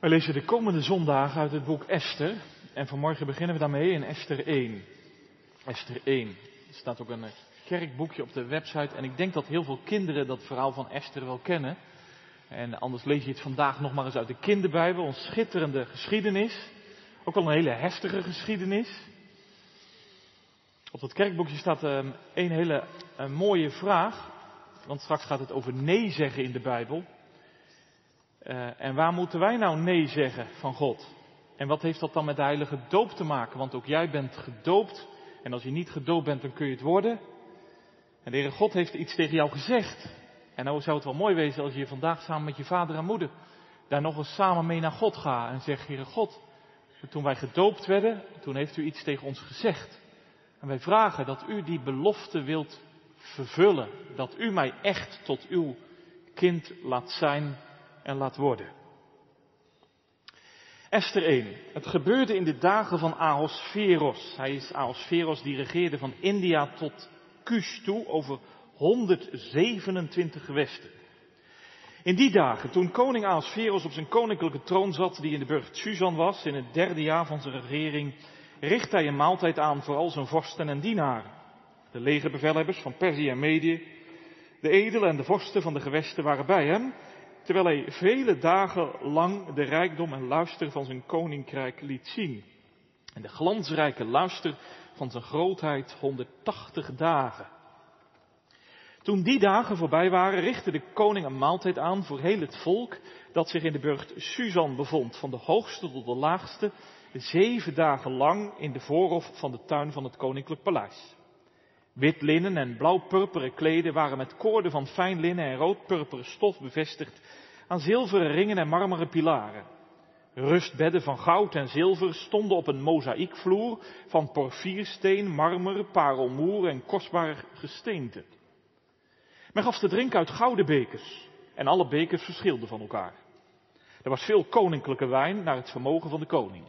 We lezen de komende zondag uit het boek Esther. En vanmorgen beginnen we daarmee in Esther 1. Esther 1. Er staat ook een kerkboekje op de website. En ik denk dat heel veel kinderen dat verhaal van Esther wel kennen. En anders lees je het vandaag nog maar eens uit de kinderbijbel. Een schitterende geschiedenis. Ook wel een hele heftige geschiedenis. Op dat kerkboekje staat een hele een mooie vraag. Want straks gaat het over nee zeggen in de Bijbel. Uh, en waar moeten wij nou nee zeggen van God? En wat heeft dat dan met de heilige doop te maken? Want ook jij bent gedoopt. En als je niet gedoopt bent, dan kun je het worden. En de Heere God heeft iets tegen jou gezegd. En nou zou het wel mooi wezen als je vandaag samen met je vader en moeder daar nog eens samen mee naar God gaat en zegt, Heere God, toen wij gedoopt werden, toen heeft u iets tegen ons gezegd. En wij vragen dat u die belofte wilt vervullen. Dat u mij echt tot uw kind laat zijn en laat worden. Esther 1. Het gebeurde in de dagen van Ahasveros. Hij is Ahasveros die regeerde van India tot Kush toe over 127 gewesten. In die dagen, toen koning Ahasveros op zijn koninklijke troon zat, die in de burcht Susan was, in het derde jaar van zijn regering, richt hij een maaltijd aan voor al zijn vorsten en dienaren. De legerbevelhebbers van Perzië en Medië, de edelen en de vorsten van de gewesten waren bij hem, terwijl hij vele dagen lang de rijkdom en luister van zijn koninkrijk liet zien. En de glansrijke luister van zijn grootheid 180 dagen. Toen die dagen voorbij waren, richtte de koning een maaltijd aan voor heel het volk dat zich in de burcht Susan bevond, van de hoogste tot de laagste, zeven dagen lang in de voorhof van de tuin van het koninklijk paleis. Wit linnen en blauw-purperen kleden waren met koorden van fijn linnen en rood-purperen stof bevestigd aan zilveren ringen en marmeren pilaren. Rustbedden van goud en zilver stonden op een mozaïekvloer van porfiersteen, marmer, parelmoer en kostbare gesteenten. Men gaf te drinken uit gouden bekers en alle bekers verschilden van elkaar. Er was veel koninklijke wijn naar het vermogen van de koning.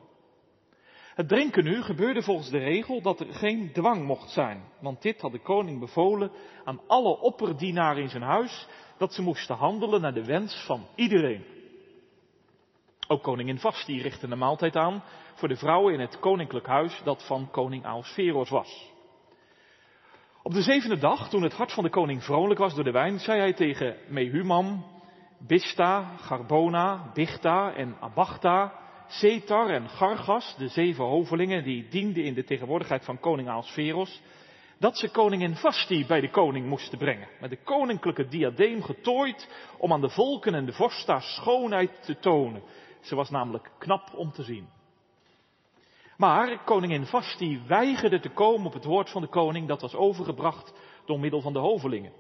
Het drinken nu gebeurde volgens de regel dat er geen dwang mocht zijn, want dit had de koning bevolen aan alle opperdienaren in zijn huis, dat ze moesten handelen naar de wens van iedereen. Ook koningin Vasti richtte een maaltijd aan voor de vrouwen in het koninklijk huis dat van koning Aosferos was. Op de zevende dag, toen het hart van de koning vrolijk was door de wijn, zei hij tegen Mehumam, Bista, Garbona, Bichta en Abachta, Setar en Gargas, de zeven hovelingen die dienden in de tegenwoordigheid van koning Ahasveros, dat ze koningin Vasti bij de koning moesten brengen, met de koninklijke diadeem getooid om aan de volken en de vorst schoonheid te tonen. Ze was namelijk knap om te zien. Maar koningin Vasti weigerde te komen op het woord van de koning dat was overgebracht door middel van de hovelingen.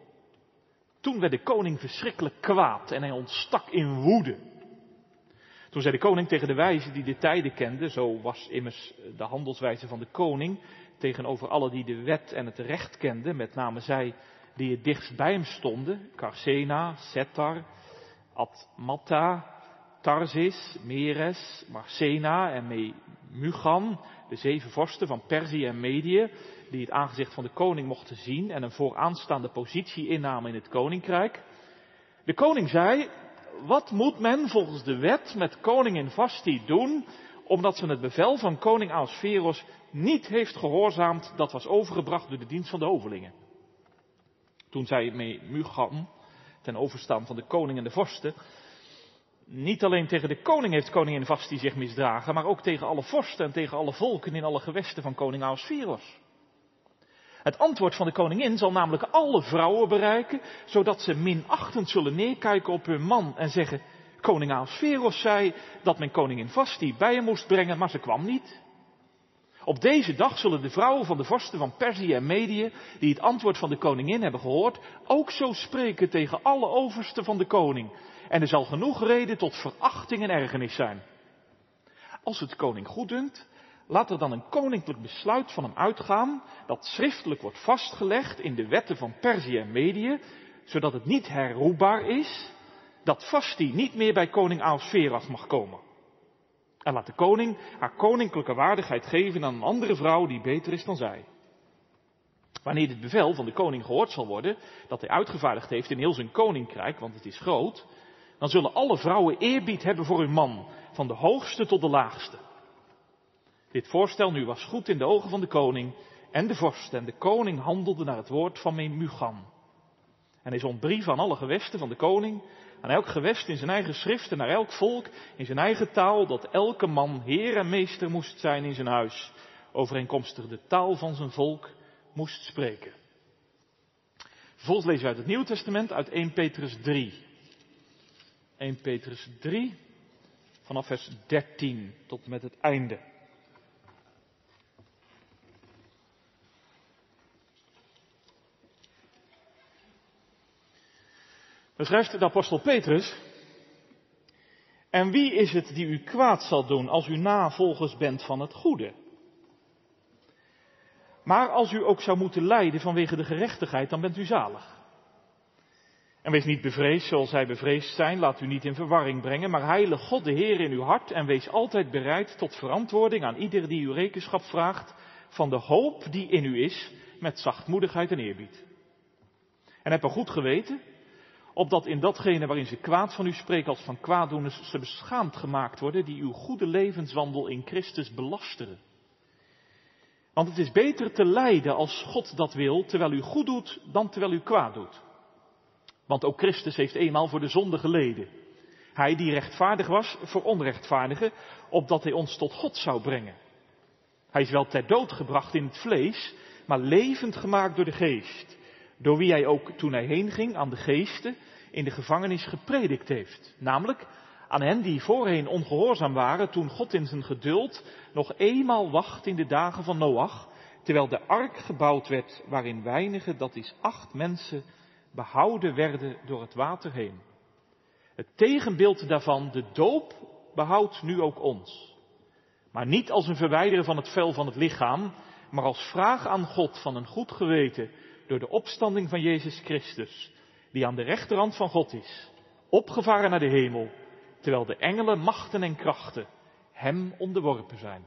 Toen werd de koning verschrikkelijk kwaad en hij ontstak in woede. Toen zei de koning tegen de wijze die de tijden kende, zo was immers de handelswijze van de koning, tegenover alle die de wet en het recht kenden, met name zij die het dichtst bij hem stonden, Carsena, Setar, Admatta, Tarsis, Meres, Marcena en Mugan, de zeven vorsten van Perzië en Medië, die het aangezicht van de koning mochten zien en een vooraanstaande positie innamen in het koninkrijk. De koning zei, wat moet men volgens de wet met koningin Vasti doen, omdat ze het bevel van koning Ahasveros niet heeft gehoorzaamd, dat was overgebracht door de dienst van de hovelingen. Toen zei Mugam, ten overstaan van de koning en de vorsten, niet alleen tegen de koning heeft koningin Vasti zich misdragen, maar ook tegen alle vorsten en tegen alle volken in alle gewesten van koning Ahasveros. Het antwoord van de koningin zal namelijk alle vrouwen bereiken, zodat ze minachtend zullen neerkijken op hun man en zeggen, koning Ahasveros zei dat men koningin Vasti bij hem moest brengen, maar ze kwam niet. Op deze dag zullen de vrouwen van de vorsten van Perzië en Medië, die het antwoord van de koningin hebben gehoord, ook zo spreken tegen alle oversten van de koning. En er zal genoeg reden tot verachting en ergernis zijn. Als het koning goeddunkt, laat er dan een koninklijk besluit van hem uitgaan, dat schriftelijk wordt vastgelegd in de wetten van Perzië en Medië, zodat het niet herroepbaar is, dat Vasti niet meer bij koning Ahasveras mag komen. En laat de koning haar koninklijke waardigheid geven aan een andere vrouw die beter is dan zij. Wanneer dit bevel van de koning gehoord zal worden, dat hij uitgevaardigd heeft in heel zijn koninkrijk, want het is groot, dan zullen alle vrouwen eerbied hebben voor hun man, van de hoogste tot de laagste. Dit voorstel nu was goed in de ogen van de koning en de vorst. En de koning handelde naar het woord van Memugan. En hij zond brief aan alle gewesten van de koning, aan elk gewest in zijn eigen schrift en naar elk volk in zijn eigen taal, dat elke man heer en meester moest zijn in zijn huis, overeenkomstig de taal van zijn volk moest spreken. Vervolgens lezen we uit het Nieuwe Testament, uit 1 Petrus 3. 1 Petrus 3, vanaf vers 13 tot met het einde. Dan schrijft apostel Petrus, en wie is het die u kwaad zal doen als u navolgers bent van het goede? Maar als u ook zou moeten lijden vanwege de gerechtigheid, dan bent u zalig. En wees niet bevreesd zoals zij bevreesd zijn, laat u niet in verwarring brengen, maar heilig God de Heer in uw hart en wees altijd bereid tot verantwoording aan ieder die u rekenschap vraagt van de hoop die in u is, met zachtmoedigheid en eerbied. En heb een goed geweten, opdat in datgene waarin ze kwaad van u spreken als van kwaaddoeners, ze beschaamd gemaakt worden die uw goede levenswandel in Christus belasteren. Want het is beter te lijden als God dat wil, terwijl u goed doet, dan terwijl u kwaad doet. Want ook Christus heeft eenmaal voor de zonde geleden. Hij die rechtvaardig was voor onrechtvaardigen, opdat hij ons tot God zou brengen. Hij is wel ter dood gebracht in het vlees, maar levend gemaakt door de geest. Door wie hij ook toen hij heen ging aan de geesten in de gevangenis gepredikt heeft. Namelijk aan hen die voorheen ongehoorzaam waren toen God in zijn geduld nog eenmaal wacht in de dagen van Noach, terwijl de ark gebouwd werd waarin weinigen, dat is acht mensen, behouden werden door het water heen. Het tegenbeeld daarvan, de doop, behoudt nu ook ons. Maar niet als een verwijderen van het vel van het lichaam, maar als vraag aan God van een goed geweten door de opstanding van Jezus Christus, die aan de rechterhand van God is, opgevaren naar de hemel, terwijl de engelen, machten en krachten hem onderworpen zijn.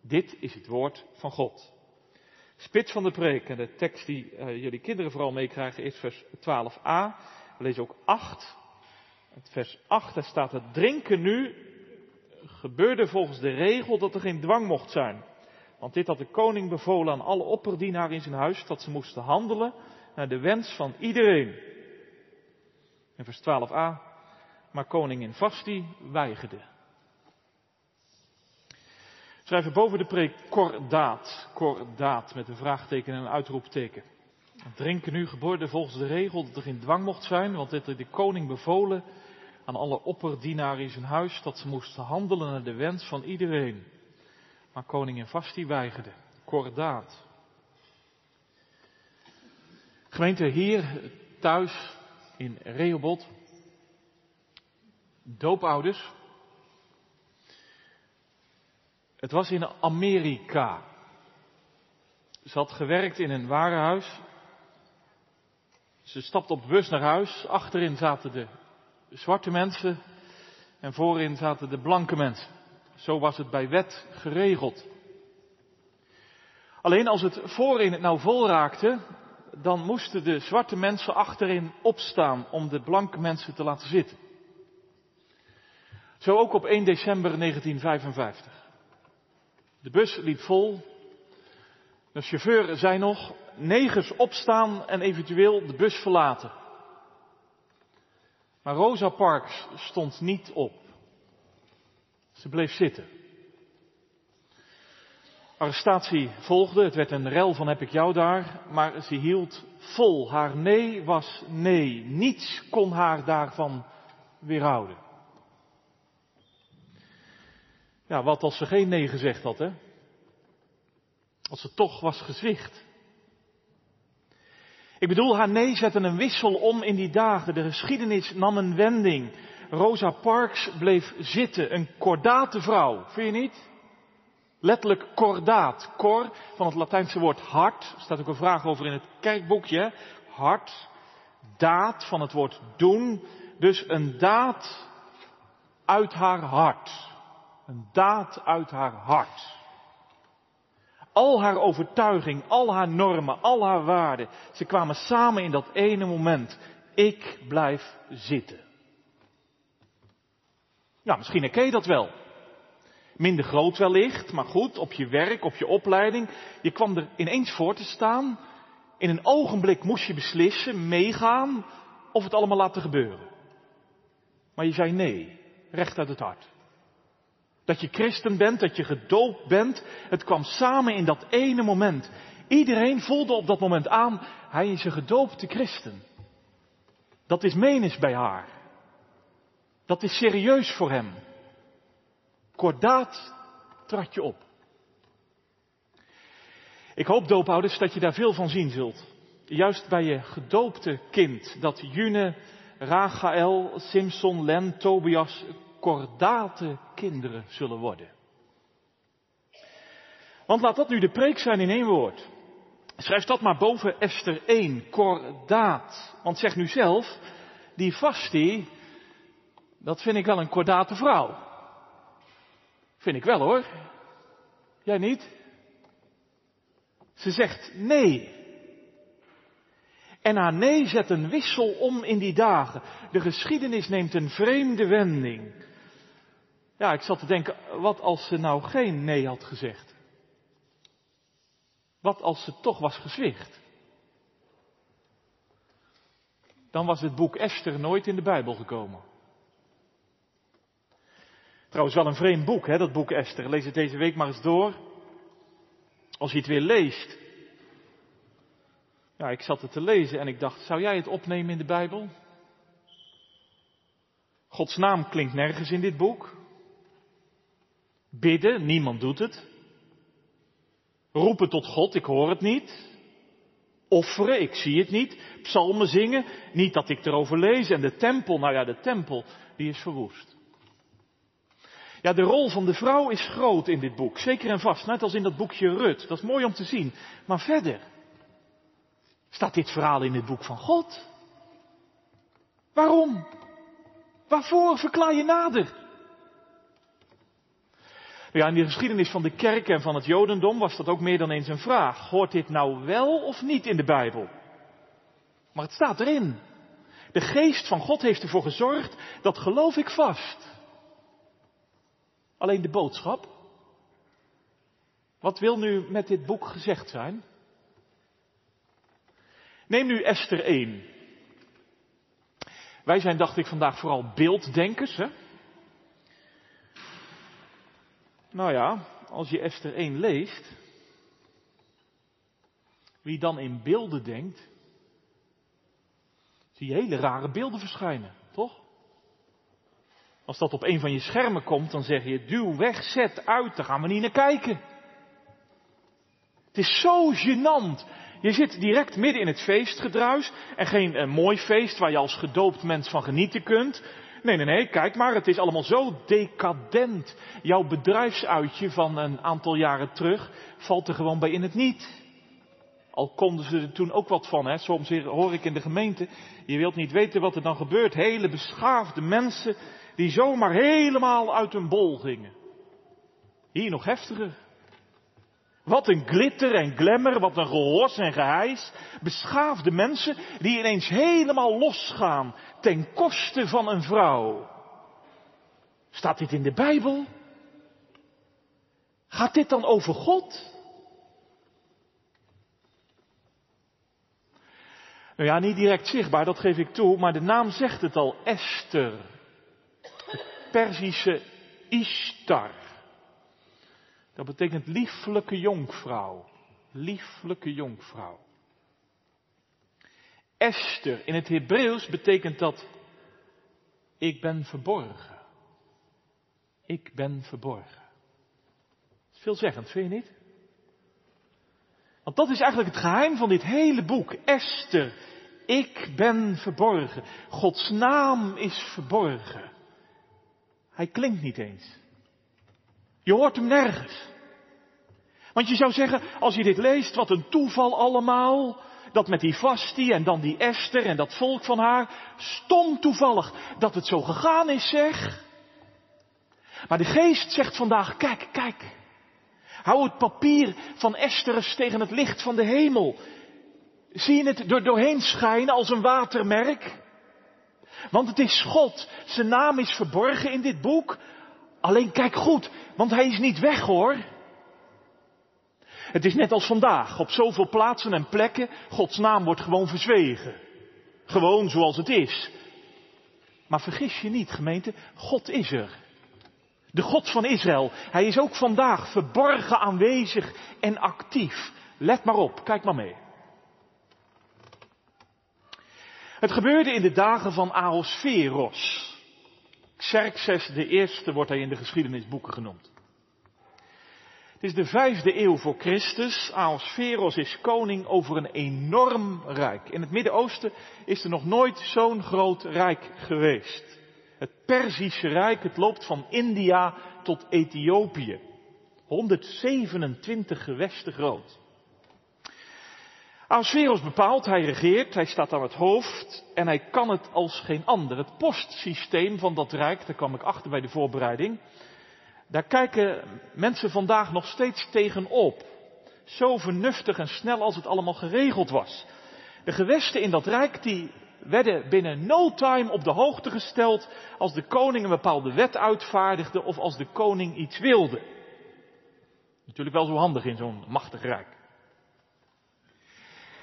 Dit is het woord van God. Spits van de preek en de tekst die uh, jullie kinderen vooral meekrijgen is vers 12a. We lezen ook 8. Het vers 8, daar staat het drinken nu gebeurde volgens de regel dat er geen dwang mocht zijn. Want dit had de koning bevolen aan alle opperdienaren in zijn huis, dat ze moesten handelen naar de wens van iedereen. En vers 12a, maar koningin Vasti weigerde. Schrijven boven de preek kordaat, met een vraagteken en een uitroepteken. Drinken nu geboren volgens de regel dat er geen dwang mocht zijn, want dit had de koning bevolen aan alle opperdienaren in zijn huis dat ze moesten handelen naar de wens van iedereen. Maar koningin Vasti weigerde. Kordaat. Gemeente hier thuis in Rehoboth. Doopouders. Het was in Amerika. Ze had gewerkt in een warenhuis. Ze stapte op bus naar huis. Achterin zaten de zwarte mensen en voorin zaten de blanke mensen. Zo was het bij wet geregeld. Alleen als het voorin het nou vol raakte, dan moesten de zwarte mensen achterin opstaan om de blanke mensen te laten zitten. Zo ook op 1 december 1955. De bus liep vol. De chauffeur zei nog, negers opstaan en eventueel de bus verlaten. Maar Rosa Parks stond niet op. Ze bleef zitten. Arrestatie volgde, het werd een rel van heb ik jou daar, maar ze hield vol. Haar nee was nee. Niets kon haar daarvan weerhouden. Ja, wat als ze geen nee gezegd had, hè? Als ze toch was gezwicht. Ik bedoel, haar nee zette een wissel om in die dagen. De geschiedenis nam een wending. Rosa Parks bleef zitten, een kordate vrouw. Vind je niet? Letterlijk kordaat. Cor, van het Latijnse woord hart. Er staat ook een vraag over in het kerkboekje. Hart. Daad, van het woord doen. Dus een daad uit haar hart. Een daad uit haar hart. Al haar overtuiging, al haar normen, al haar waarden, ze kwamen samen in dat ene moment. Ik blijf zitten. Nou, misschien herken je dat wel. Minder groot wellicht, maar goed, op je werk, op je opleiding. Je kwam er ineens voor te staan. In een ogenblik moest je beslissen, meegaan of het allemaal laten gebeuren. Maar je zei nee, recht uit het hart. Dat je christen bent, dat je gedoopt bent, het kwam samen in dat ene moment. Iedereen voelde op dat moment aan, hij is een gedoopte christen. Dat is menis bij haar. Dat is serieus voor hem. Kordaat trad je op. Ik hoop, doopouders, dat je daar veel van zien zult. Juist bij je gedoopte kind, dat June, Rachael, Simson, Len, Tobias kordate kinderen zullen worden. Want laat dat nu de preek zijn in één woord. Schrijf dat maar boven Esther 1, kordaat. Want zeg nu zelf, die Vasti, dat vind ik wel een kordate vrouw. Vind ik wel hoor. Jij niet? Ze zegt nee. En haar nee zet een wissel om in die dagen. De geschiedenis neemt een vreemde wending. Ja, ik zat te denken, wat als ze nou geen nee had gezegd? Wat als ze toch was gezwicht? Dan was het boek Esther nooit in de Bijbel gekomen. Trouwens wel een vreemd boek, hè, dat boek Esther. Lees het deze week maar eens door. Als je het weer leest. Ja, ik zat het te lezen en ik dacht, zou jij het opnemen in de Bijbel? Gods naam klinkt nergens in dit boek. Bidden, niemand doet het. Roepen tot God, ik hoor het niet. Offeren, ik zie het niet. Psalmen zingen, niet dat ik erover lees. En de tempel, nou ja, de tempel, die is verwoest. Ja, de rol van de vrouw is groot in dit boek. Zeker en vast, net als in dat boekje Rut. Dat is mooi om te zien. Maar verder staat dit verhaal in het boek van God. Waarom? Waarvoor verklaar je nader? Ja, in de geschiedenis van de kerk en van het Jodendom was dat ook meer dan eens een vraag. Hoort dit nou wel of niet in de Bijbel? Maar het staat erin. De geest van God heeft ervoor gezorgd, dat geloof ik vast. Alleen de boodschap. Wat wil nu met dit boek gezegd zijn? Neem nu Esther 1. Wij zijn, dacht ik, vandaag vooral beelddenkers. Hè? Nou ja, als je Esther 1 leest, wie dan in beelden denkt, zie je hele rare beelden verschijnen? Als dat op een van je schermen komt, dan zeg je, duw weg, zet uit, daar gaan we niet naar kijken. Het is zo gênant. Je zit direct midden in het feestgedruis en geen uh, mooi feest waar je als gedoopt mens van genieten kunt. Nee, nee, nee, kijk maar, het is allemaal zo decadent. Jouw bedrijfsuitje van een aantal jaren terug valt er gewoon bij in het niet. Al konden ze er toen ook wat van, hè. Soms hoor ik in de gemeente, je wilt niet weten wat er dan gebeurt. Hele beschaafde mensen die zomaar helemaal uit hun bol gingen. Hier nog heftiger. Wat een glitter en glamour, wat een gehors en geheis. Beschaafde mensen die ineens helemaal losgaan ten koste van een vrouw. Staat dit in de Bijbel? Gaat dit dan over God? Nou ja, niet direct zichtbaar, dat geef ik toe, maar de naam zegt het al, Esther. De Perzische Ishtar. Dat betekent lieflijke jonkvrouw. Lieflijke jonkvrouw. Esther, in het Hebreeuws betekent dat ik ben verborgen. Ik ben verborgen. Veelzeggend, vind je niet? Want dat is eigenlijk het geheim van dit hele boek. Esther, ik ben verborgen. Gods naam is verborgen. Hij klinkt niet eens. Je hoort hem nergens. Want je zou zeggen, als je dit leest, wat een toeval allemaal. Dat met die Vasti en dan die Esther en dat volk van haar. Stom toevallig dat het zo gegaan is, zeg. Maar de geest zegt vandaag, kijk, kijk. Hou het papier van Esther tegen het licht van de hemel. Zie je het er doorheen schijnen als een watermerk? Want het is God. Zijn naam is verborgen in dit boek. Alleen kijk goed, want hij is niet weg hoor. Het is net als vandaag. Op zoveel plaatsen en plekken, Gods naam wordt gewoon verzwegen. Gewoon zoals het is. Maar vergis je niet, gemeente, God is er. De God van Israël. Hij is ook vandaag verborgen aanwezig en actief. Let maar op, kijk maar mee. Het gebeurde in de dagen van Ahasveros. Xerxes de eerste wordt hij in de geschiedenisboeken genoemd. Het is de vijfde eeuw voor Christus. Ahasveros is koning over een enorm rijk. In het Midden-Oosten is er nog nooit zo'n groot rijk geweest. Het Perzische Rijk, het loopt van India tot Ethiopië. 127 gewesten groot. Ahasveros bepaalt, hij regeert, hij staat aan het hoofd en hij kan het als geen ander. Het postsysteem van dat rijk, daar kwam ik achter bij de voorbereiding, daar kijken mensen vandaag nog steeds tegenop. Zo vernuftig en snel als het allemaal geregeld was. De gewesten in dat rijk die werden binnen no time op de hoogte gesteld als de koning een bepaalde wet uitvaardigde of als de koning iets wilde. Natuurlijk wel zo handig in zo'n machtig rijk.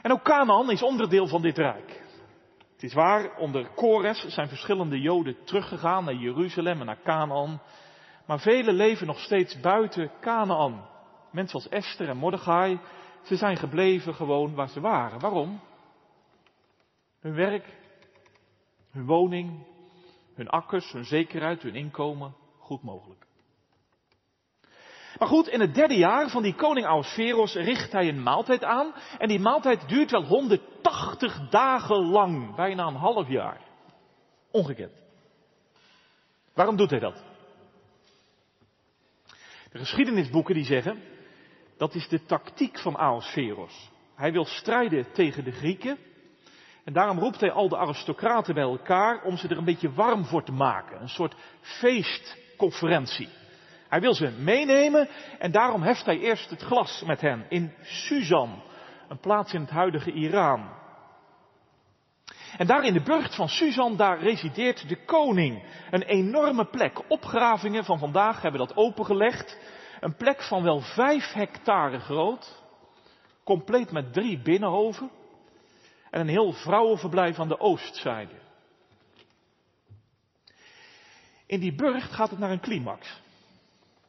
En ook Canaan is onderdeel van dit rijk. Het is waar, onder Kores zijn verschillende Joden teruggegaan naar Jeruzalem en naar Canaan. Maar velen leven nog steeds buiten Canaan. Mensen als Esther en Mordechai, ze zijn gebleven gewoon waar ze waren. Waarom? Hun werk, hun woning, hun akkers, hun zekerheid, hun inkomen, goed mogelijk. Maar goed, in het derde jaar van die koning Ahasveros richt hij een maaltijd aan. En die maaltijd duurt wel 180 dagen lang, bijna een half jaar. Ongekend. Waarom doet hij dat? De geschiedenisboeken die zeggen, dat is de tactiek van Ahasveros. Hij wil strijden tegen de Grieken. En daarom roept hij al de aristocraten bij elkaar om ze er een beetje warm voor te maken. Een soort feestconferentie. Hij wil ze meenemen en daarom heft hij eerst het glas met hen in Susan, een plaats in het huidige Iran. En daar in de burcht van Susan, daar resideert de koning. Een enorme plek. Opgravingen van vandaag hebben dat opengelegd. Een plek van wel vijf hectare groot. Compleet met drie binnenhoven. En een heel vrouwenverblijf aan de oostzijde. In die burcht gaat het naar een climax.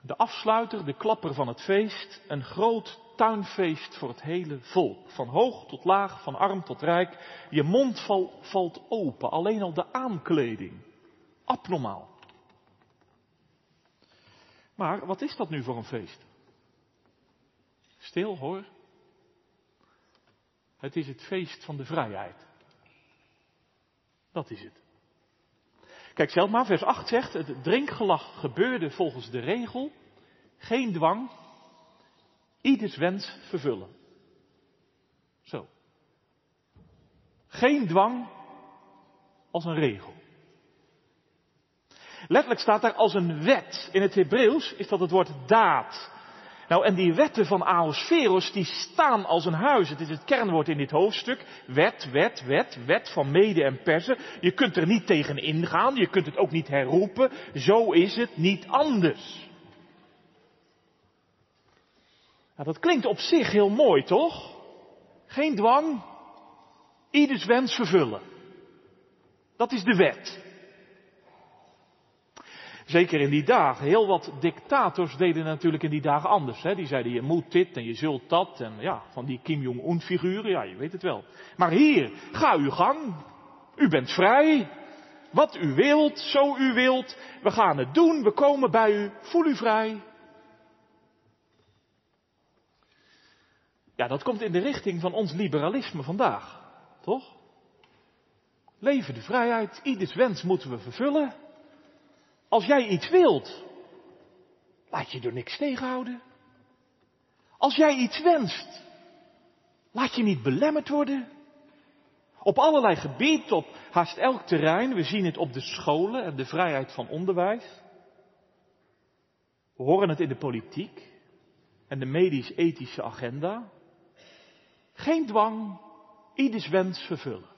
De afsluiter, de klapper van het feest, een groot tuinfeest voor het hele volk. Van hoog tot laag, van arm tot rijk. Je mond val, valt open, alleen al de aankleding. Abnormaal. Maar wat is dat nu voor een feest? Stil hoor. Het is het feest van de vrijheid. Dat is het. Kijk zelf maar, vers 8 zegt, het drinkgelach gebeurde volgens de regel, geen dwang, ieders wens vervullen. Zo. Geen dwang als een regel. Letterlijk staat daar als een wet. In het Hebreeuws is dat het woord daad. Nou, en die wetten van Aosferos, die staan als een huis. Het is het kernwoord in dit hoofdstuk. Wet, wet, wet, wet van Mede en Persen. Je kunt er niet tegen ingaan, je kunt het ook niet herroepen. Zo is het niet anders. Nou, dat klinkt op zich heel mooi, toch? Geen dwang, ieders wens vervullen. Dat is de wet. Zeker in die dagen. Heel wat dictators deden natuurlijk in die dagen anders. Hè? Die zeiden je moet dit en je zult dat. En ja, van die Kim Jong-un figuren, ja je weet het wel. Maar hier, ga uw gang. U bent vrij. Wat u wilt, zo u wilt. We gaan het doen, we komen bij u. Voel u vrij. Ja, dat komt in de richting van ons liberalisme vandaag. Toch? Leven de vrijheid, ieders wens moeten we vervullen. Als jij iets wilt, laat je door niks tegenhouden. Als jij iets wenst, laat je niet belemmerd worden. Op allerlei gebieden, op haast elk terrein. We zien het op de scholen en de vrijheid van onderwijs. We horen het in de politiek en de medisch-ethische agenda. Geen dwang, ieders wens vervullen.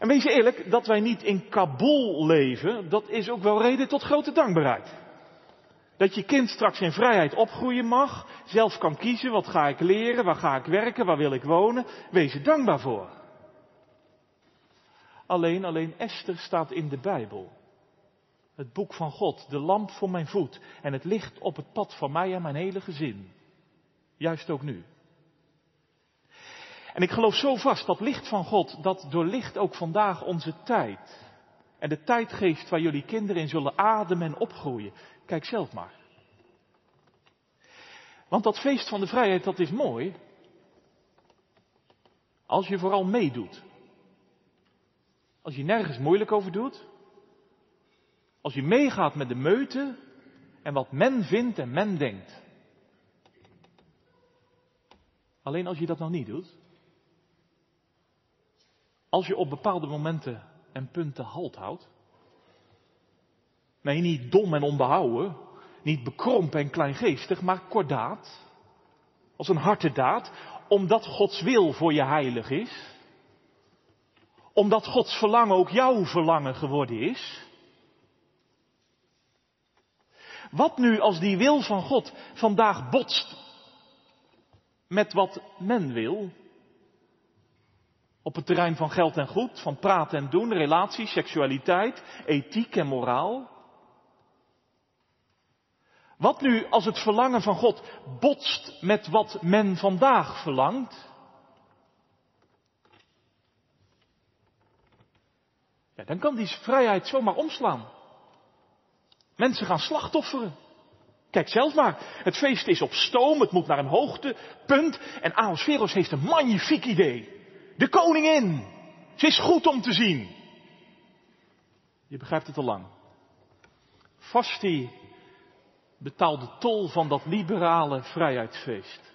En wees eerlijk, dat wij niet in Kabul leven, dat is ook wel reden tot grote dankbaarheid. Dat je kind straks in vrijheid opgroeien mag, zelf kan kiezen, wat ga ik leren, waar ga ik werken, waar wil ik wonen. Wees er dankbaar voor. Alleen, alleen Esther staat in de Bijbel. Het boek van God, de lamp voor mijn voet en het licht op het pad van mij en mijn hele gezin. Juist ook nu. En ik geloof zo vast dat licht van God, dat doorlicht ook vandaag onze tijd. En de tijdgeest waar jullie kinderen in zullen ademen en opgroeien. Kijk zelf maar. Want dat feest van de vrijheid, dat is mooi. Als je vooral meedoet. Als je nergens moeilijk over doet. Als je meegaat met de meute en wat men vindt en men denkt. Alleen als je dat nog niet doet. Als je op bepaalde momenten en punten halt houdt. Nee, niet dom en onbehouden. Niet bekrompen en kleingeestig, maar kordaat. Als een harte daad. Omdat Gods wil voor je heilig is. Omdat Gods verlangen ook jouw verlangen geworden is. Wat nu als die wil van God vandaag botst met wat men wil? Op het terrein van geld en goed, van praten en doen, relaties, seksualiteit, ethiek en moraal. Wat nu als het verlangen van God botst met wat men vandaag verlangt? Ja, dan kan die vrijheid zomaar omslaan. Mensen gaan slachtofferen. Kijk zelf maar, het feest is op stoom, het moet naar een hoogtepunt en Ahasveros heeft een magnifiek idee. De koningin. Ze is goed om te zien. Je begrijpt het al lang. Vasti betaalde tol van dat liberale vrijheidsfeest.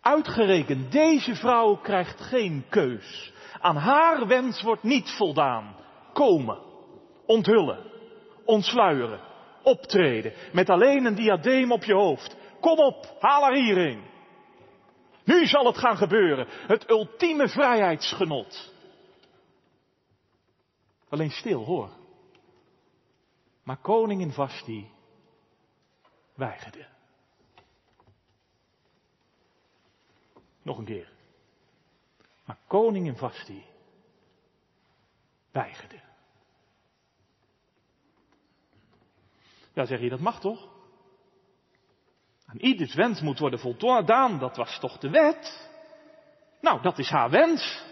Uitgerekend, deze vrouw krijgt geen keus. Aan haar wens wordt niet voldaan. Komen, onthullen, ontsluieren, optreden, met alleen een diadeem op je hoofd. Kom op, haal haar hierheen. Nu zal het gaan gebeuren. Het ultieme vrijheidsgenot. Alleen stil hoor. Maar koningin Vasti weigerde. Nog een keer. Maar koningin Vasti weigerde. Ja, zeg je, dat mag toch? Aan ieders wens moet worden voldaan, dat was toch de wet? Nou, dat is haar wens.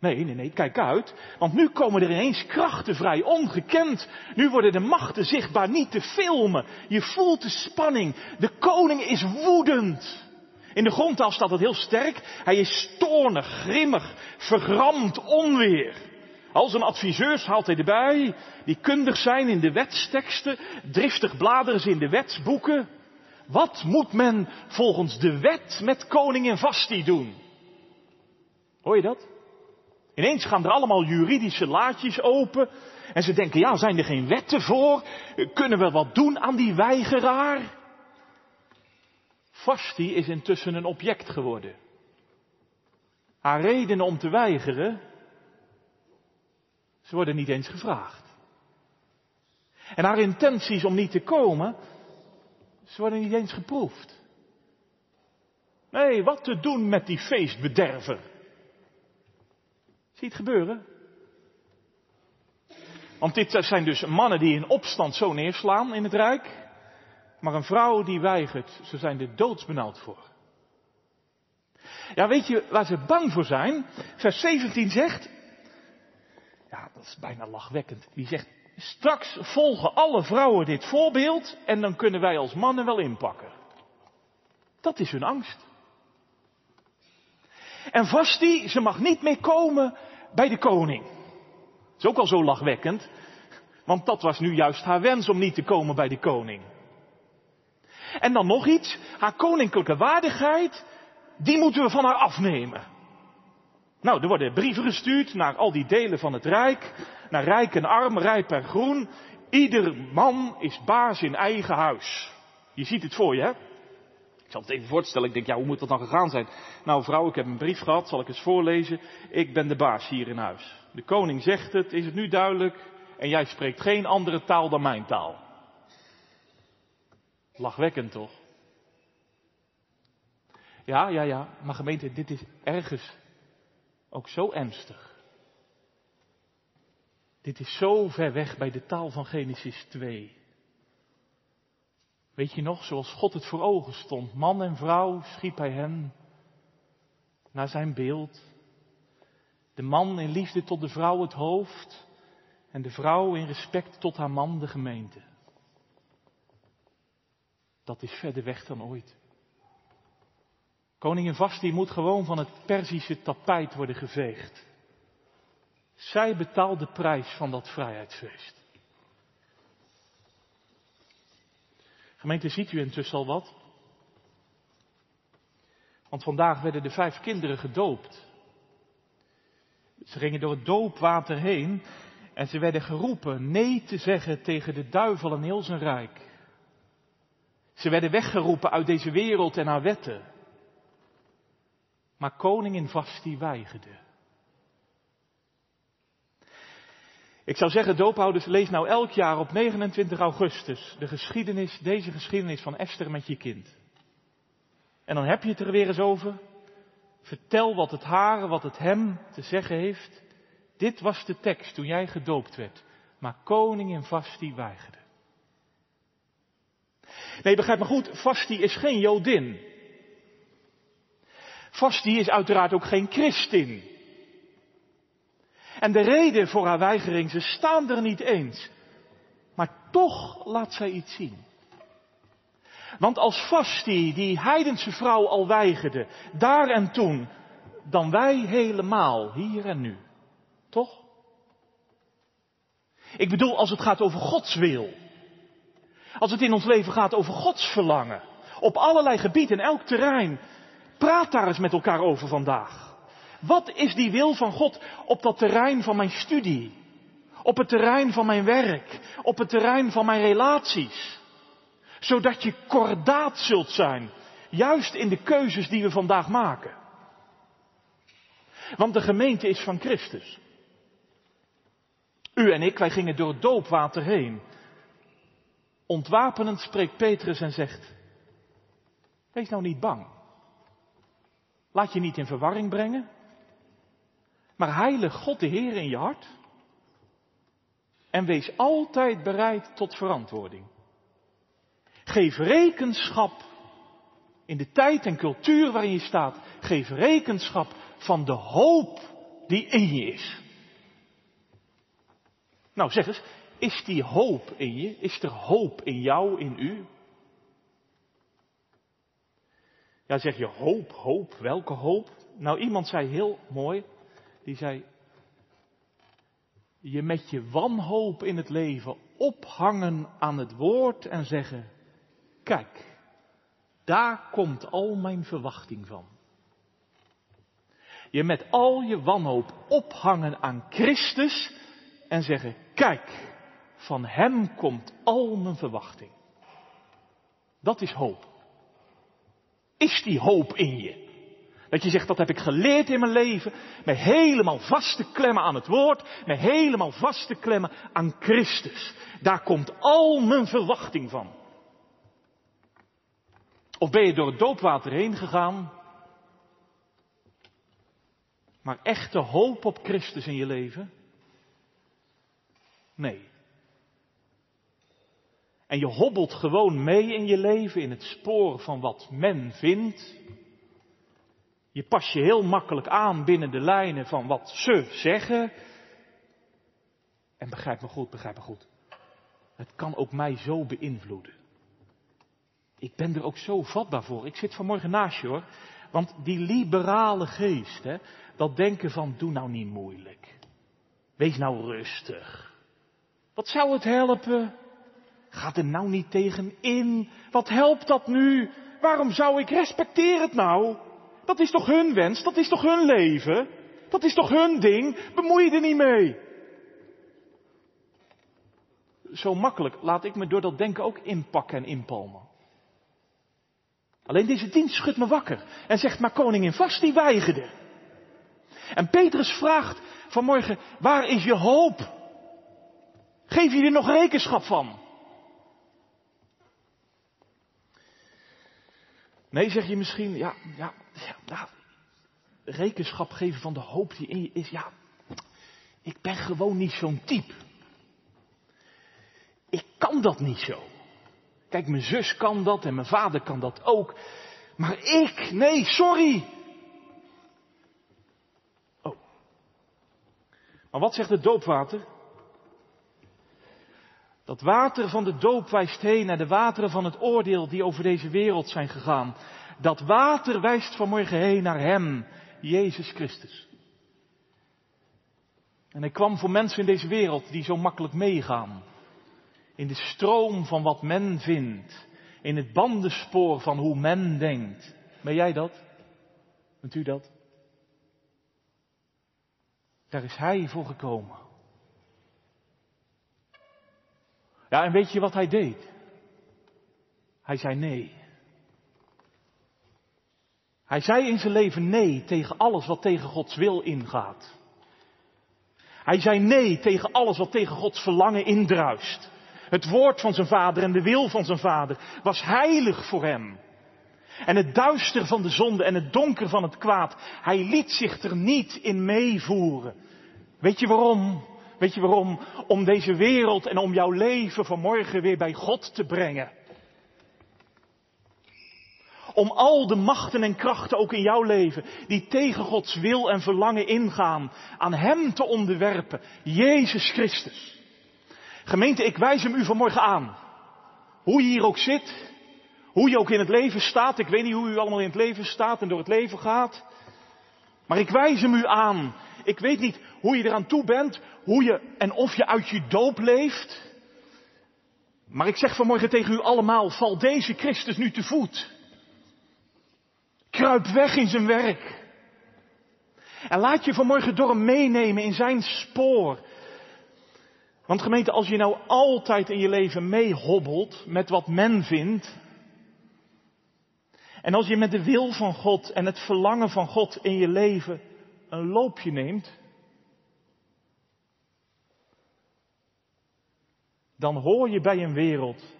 Nee, nee, nee, kijk uit. Want nu komen er ineens krachten vrij, ongekend. Nu worden de machten zichtbaar, niet te filmen. Je voelt de spanning. De koning is woedend. In de grondtaal staat het heel sterk. Hij is toornig, grimmig, vergramd, onweer. Al zijn adviseurs haalt hij erbij, die kundig zijn in de wetsteksten, driftig bladeren ze in de wetsboeken. Wat moet men volgens de wet met koningin Vasti doen? Hoor je dat? Ineens gaan er allemaal juridische laadjes open. En ze denken, ja, zijn er geen wetten voor? Kunnen we wat doen aan die weigeraar? Vasti is intussen een object geworden. Haar redenen om te weigeren, ze worden niet eens gevraagd. En haar intenties om niet te komen, ze worden niet eens geproefd. Nee, wat te doen met die feestbederver? Zie het gebeuren? Want dit zijn dus mannen die in opstand zo neerslaan in het Rijk. Maar een vrouw die weigert, ze zijn er doodsbenauwd voor. Ja, weet je waar ze bang voor zijn? Vers 17 zegt, ja, dat is bijna lachwekkend. Die zegt, Straks volgen alle vrouwen dit voorbeeld en dan kunnen wij als mannen wel inpakken. Dat is hun angst. En Vasti, ze mag niet meer komen bij de koning. Dat is ook al zo lachwekkend, want dat was nu juist haar wens om niet te komen bij de koning. En dan nog iets, haar koninklijke waardigheid, die moeten we van haar afnemen. Nou, er worden brieven gestuurd naar al die delen van het Rijk naar rijk en arm, rijp en groen. Ieder man is baas in eigen huis. Je ziet het voor je, hè? Ik zal het even voorstellen. Ik denk, ja, hoe moet dat dan gegaan zijn? Nou, vrouw, ik heb een brief gehad, zal ik eens voorlezen. Ik ben de baas hier in huis. De koning zegt het, is het nu duidelijk? En jij spreekt geen andere taal dan mijn taal. Lachwekkend toch? Ja, ja, ja, maar gemeente, dit is ergens ook zo ernstig. Dit is zo ver weg bij de taal van Genesis 2. Weet je nog, zoals God het voor ogen stond, man en vrouw schiep hij hen naar zijn beeld. De man in liefde tot de vrouw het hoofd en de vrouw in respect tot haar man de gemeente. Dat is verder weg dan ooit. Koningin Vasti moet gewoon van het Perzische tapijt worden geveegd. Zij betaalt de prijs van dat vrijheidsfeest. Gemeente, ziet u intussen al wat? Want vandaag werden de vijf kinderen gedoopt. Ze gingen door het doopwater heen en ze werden geroepen nee te zeggen tegen de duivel en heel zijn rijk. Ze werden weggeroepen uit deze wereld en haar wetten. Maar koningin Vasti weigerde. Ik zou zeggen, doophouders, lees nou elk jaar op 29 augustus de geschiedenis, deze geschiedenis van Esther met je kind. En dan heb je het er weer eens over. Vertel wat het haar, wat het hem te zeggen heeft. Dit was de tekst toen jij gedoopt werd. Maar koningin Vasti weigerde. Nee, begrijp me goed, Vasti is geen Jodin. Vasti is uiteraard ook geen christin. En de reden voor haar weigering, ze staan er niet eens. Maar toch laat zij iets zien. Want als Vasti, die heidense vrouw, al weigerde, daar en toen, dan wij helemaal, hier en nu. Toch? Ik bedoel, als het gaat over Gods wil. Als het in ons leven gaat over Gods verlangen. Op allerlei gebieden, elk terrein. Praat daar eens met elkaar over vandaag. Wat is die wil van God op dat terrein van mijn studie? Op het terrein van mijn werk? Op het terrein van mijn relaties? Zodat je kordaat zult zijn, juist in de keuzes die we vandaag maken. Want de gemeente is van Christus. U en ik, wij gingen door doopwater heen. Ontwapenend spreekt Petrus en zegt, wees nou niet bang. Laat je niet in verwarring brengen. Maar heilig God de Heer in je hart. En wees altijd bereid tot verantwoording. Geef rekenschap in de tijd en cultuur waarin je staat. Geef rekenschap van de hoop die in je is. Nou zeg eens, is die hoop in je? Is er hoop in jou, in u? Ja, zeg je hoop, hoop, welke hoop? Nou, iemand zei heel mooi, die zei, je met je wanhoop in het leven ophangen aan het woord en zeggen, kijk, daar komt al mijn verwachting van. Je met al je wanhoop ophangen aan Christus en zeggen, kijk, van Hem komt al mijn verwachting. Dat is hoop. Is die hoop in je? Dat je zegt, dat heb ik geleerd in mijn leven. Me helemaal vast te klemmen aan het woord. Me helemaal vast te klemmen aan Christus. Daar komt al mijn verwachting van. Of ben je door het doopwater heen gegaan. Maar echte hoop op Christus in je leven? Nee. En je hobbelt gewoon mee in je leven in het spoor van wat men vindt. Je pas je heel makkelijk aan binnen de lijnen van wat ze zeggen. En begrijp me goed, begrijp me goed. Het kan ook mij zo beïnvloeden. Ik ben er ook zo vatbaar voor. Ik zit vanmorgen naast je hoor. Want die liberale geest, hè, dat denken van doe nou niet moeilijk. Wees nou rustig. Wat zou het helpen? Ga er nou niet tegen in. Wat helpt dat nu? Waarom zou ik respecteer het nou? Dat is toch hun wens? Dat is toch hun leven? Dat is toch hun ding? Bemoei je er niet mee. Zo makkelijk laat ik me door dat denken ook inpakken en inpalmen. Alleen deze dienst schudt me wakker en zegt, maar koningin vast die weigerde. En Petrus vraagt vanmorgen, waar is je hoop? Geef je er nog rekenschap van? Nee, zeg je misschien, ja, ja, ja, rekenschap geven van de hoop die in je is, ja, ik ben gewoon niet zo'n type. Ik kan dat niet zo. Kijk, mijn zus kan dat en mijn vader kan dat ook. Maar ik, nee, sorry. Oh. Maar wat zegt het doopwater? Dat water van de doop wijst heen naar de wateren van het oordeel die over deze wereld zijn gegaan. Dat water wijst vanmorgen heen naar Hem, Jezus Christus. En hij kwam voor mensen in deze wereld die zo makkelijk meegaan. In de stroom van wat men vindt. In het bandenspoor van hoe men denkt. Ben jij dat? Bent u dat? Daar is hij voor gekomen. Ja, en weet je wat hij deed? Hij zei nee. Hij zei in zijn leven nee tegen alles wat tegen Gods wil ingaat. Hij zei nee tegen alles wat tegen Gods verlangen indruist. Het woord van zijn vader en de wil van zijn vader was heilig voor hem. En het duister van de zonde en het donker van het kwaad, hij liet zich er niet in meevoeren. Weet je waarom? Weet je waarom? Om deze wereld en om jouw leven vanmorgen weer bij God te brengen. Om al de machten en krachten ook in jouw leven, die tegen Gods wil en verlangen ingaan, aan Hem te onderwerpen. Jezus Christus. Gemeente, ik wijs hem u vanmorgen aan. Hoe je hier ook zit, hoe je ook in het leven staat. Ik weet niet hoe u allemaal in het leven staat en door het leven gaat. Maar ik wijs hem u aan. Ik weet niet hoe je eraan toe bent, hoe je en of je uit je doop leeft. Maar ik zeg vanmorgen tegen u allemaal, val deze Christus nu te voet. Kruip weg in zijn werk. En laat je vanmorgen door hem meenemen in zijn spoor. Want gemeente, als je nou altijd in je leven meehobbelt met wat men vindt. En als je met de wil van God en het verlangen van God in je leven een loopje neemt. Dan hoor je bij een wereld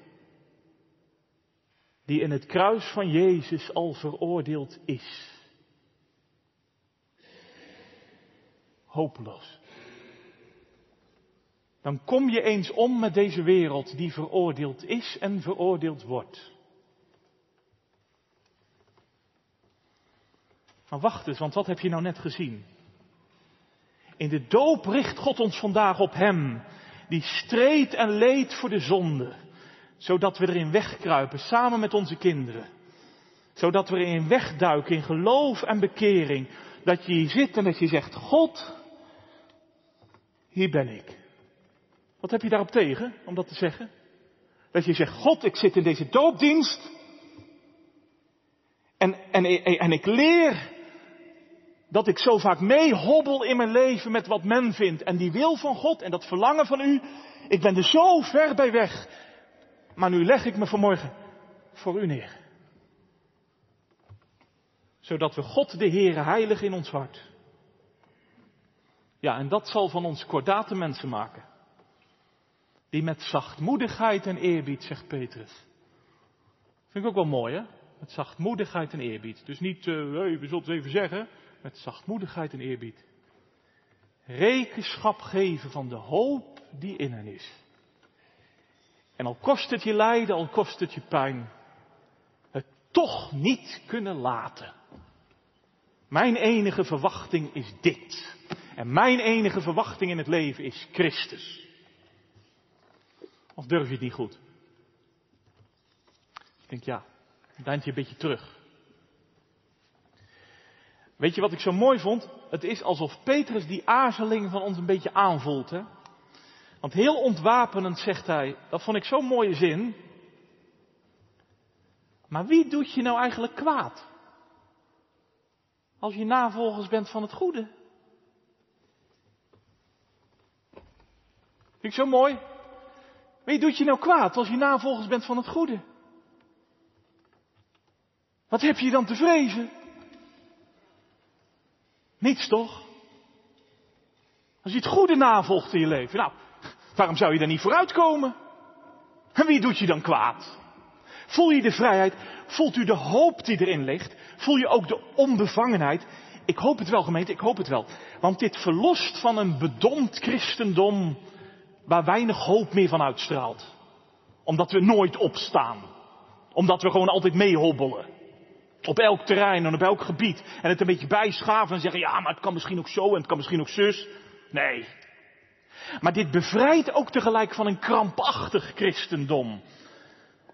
die in het kruis van Jezus al veroordeeld is. Hopeloos. Dan kom je eens om met deze wereld die veroordeeld is en veroordeeld wordt. Maar wacht eens, want wat heb je nou net gezien? In de doop richt God ons vandaag op Hem, die streed en leed voor de zonde zodat we erin wegkruipen, samen met onze kinderen. Zodat we erin wegduiken in geloof en bekering. Dat je hier zit en dat je zegt, God, hier ben ik. Wat heb je daarop tegen om dat te zeggen? Dat je zegt, God, ik zit in deze doopdienst. En, en, en ik leer dat ik zo vaak meehobbel in mijn leven met wat men vindt. En die wil van God en dat verlangen van u. Ik ben er zo ver bij weg. Maar nu leg ik me vanmorgen voor u neer. Zodat we God de Heere heilig in ons hart. Ja, en dat zal van ons kordate mensen maken. Die met zachtmoedigheid en eerbied, zegt Petrus. Vind ik ook wel mooi, hè? Met zachtmoedigheid en eerbied. Dus niet, uh, we zullen het even zeggen, met zachtmoedigheid en eerbied. Rekenschap geven van de hoop die in hen is. En al kost het je lijden, al kost het je pijn, het toch niet kunnen laten. Mijn enige verwachting is dit. En mijn enige verwachting in het leven is Christus. Of durf je het niet goed? Ik denk ja, deint je een beetje terug. Weet je wat ik zo mooi vond? Het is alsof Petrus die aarzeling van ons een beetje aanvoelt. Hè? Want heel ontwapenend zegt hij, dat vond ik zo'n mooie zin. Maar wie doet je nou eigenlijk kwaad? Als je navolgers bent van het goede. Vind ik zo mooi. Wie doet je nou kwaad als je navolgers bent van het goede? Wat heb je dan te vrezen? Niets toch? Als je het goede navolgt in je leven, nou, waarom zou je daar niet vooruitkomen? En wie doet je dan kwaad? Voel je de vrijheid? Voelt u de hoop die erin ligt? Voel je ook de onbevangenheid? Ik hoop het wel, gemeente, ik hoop het wel. Want dit verlost van een bedompt christendom waar weinig hoop meer van uitstraalt. Omdat we nooit opstaan. Omdat we gewoon altijd meehobbelen. Op elk terrein en op elk gebied. En het een beetje bijschaven en zeggen, ja, maar het kan misschien ook zo en het kan misschien ook zus. Nee. Maar dit bevrijdt ook tegelijk van een krampachtig christendom.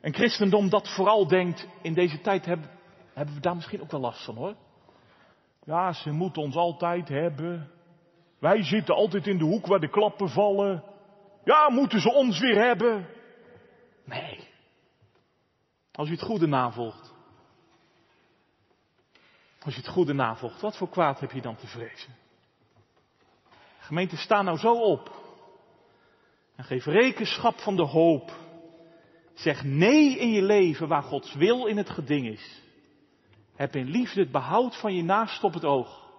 Een christendom dat vooral denkt, in deze tijd hebben, hebben we daar misschien ook wel last van hoor. Ja, ze moeten ons altijd hebben. Wij zitten altijd in de hoek waar de klappen vallen. Ja, moeten ze ons weer hebben? Nee. Als u het goede navolgt. Als je het goede navolgt, wat voor kwaad heb je dan te vrezen? Gemeente, sta nou zo op. En geef rekenschap van de hoop. Zeg nee in je leven waar Gods wil in het geding is. Heb in liefde het behoud van je naast op het oog.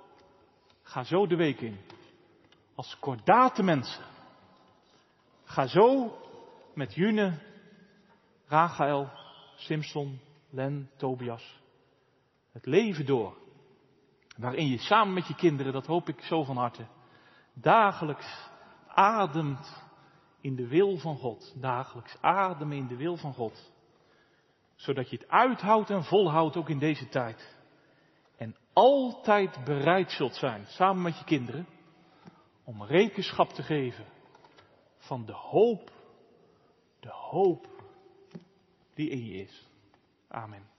Ga zo de week in. Als kordate mensen. Ga zo met June, Rachael, Simpson, Len, Tobias het leven door. Waarin je samen met je kinderen, dat hoop ik zo van harte, dagelijks ademt in de wil van God. Dagelijks ademen in de wil van God. Zodat je het uithoudt en volhoudt ook in deze tijd. En altijd bereid zult zijn, samen met je kinderen, om rekenschap te geven van de hoop, de hoop die in je is. Amen.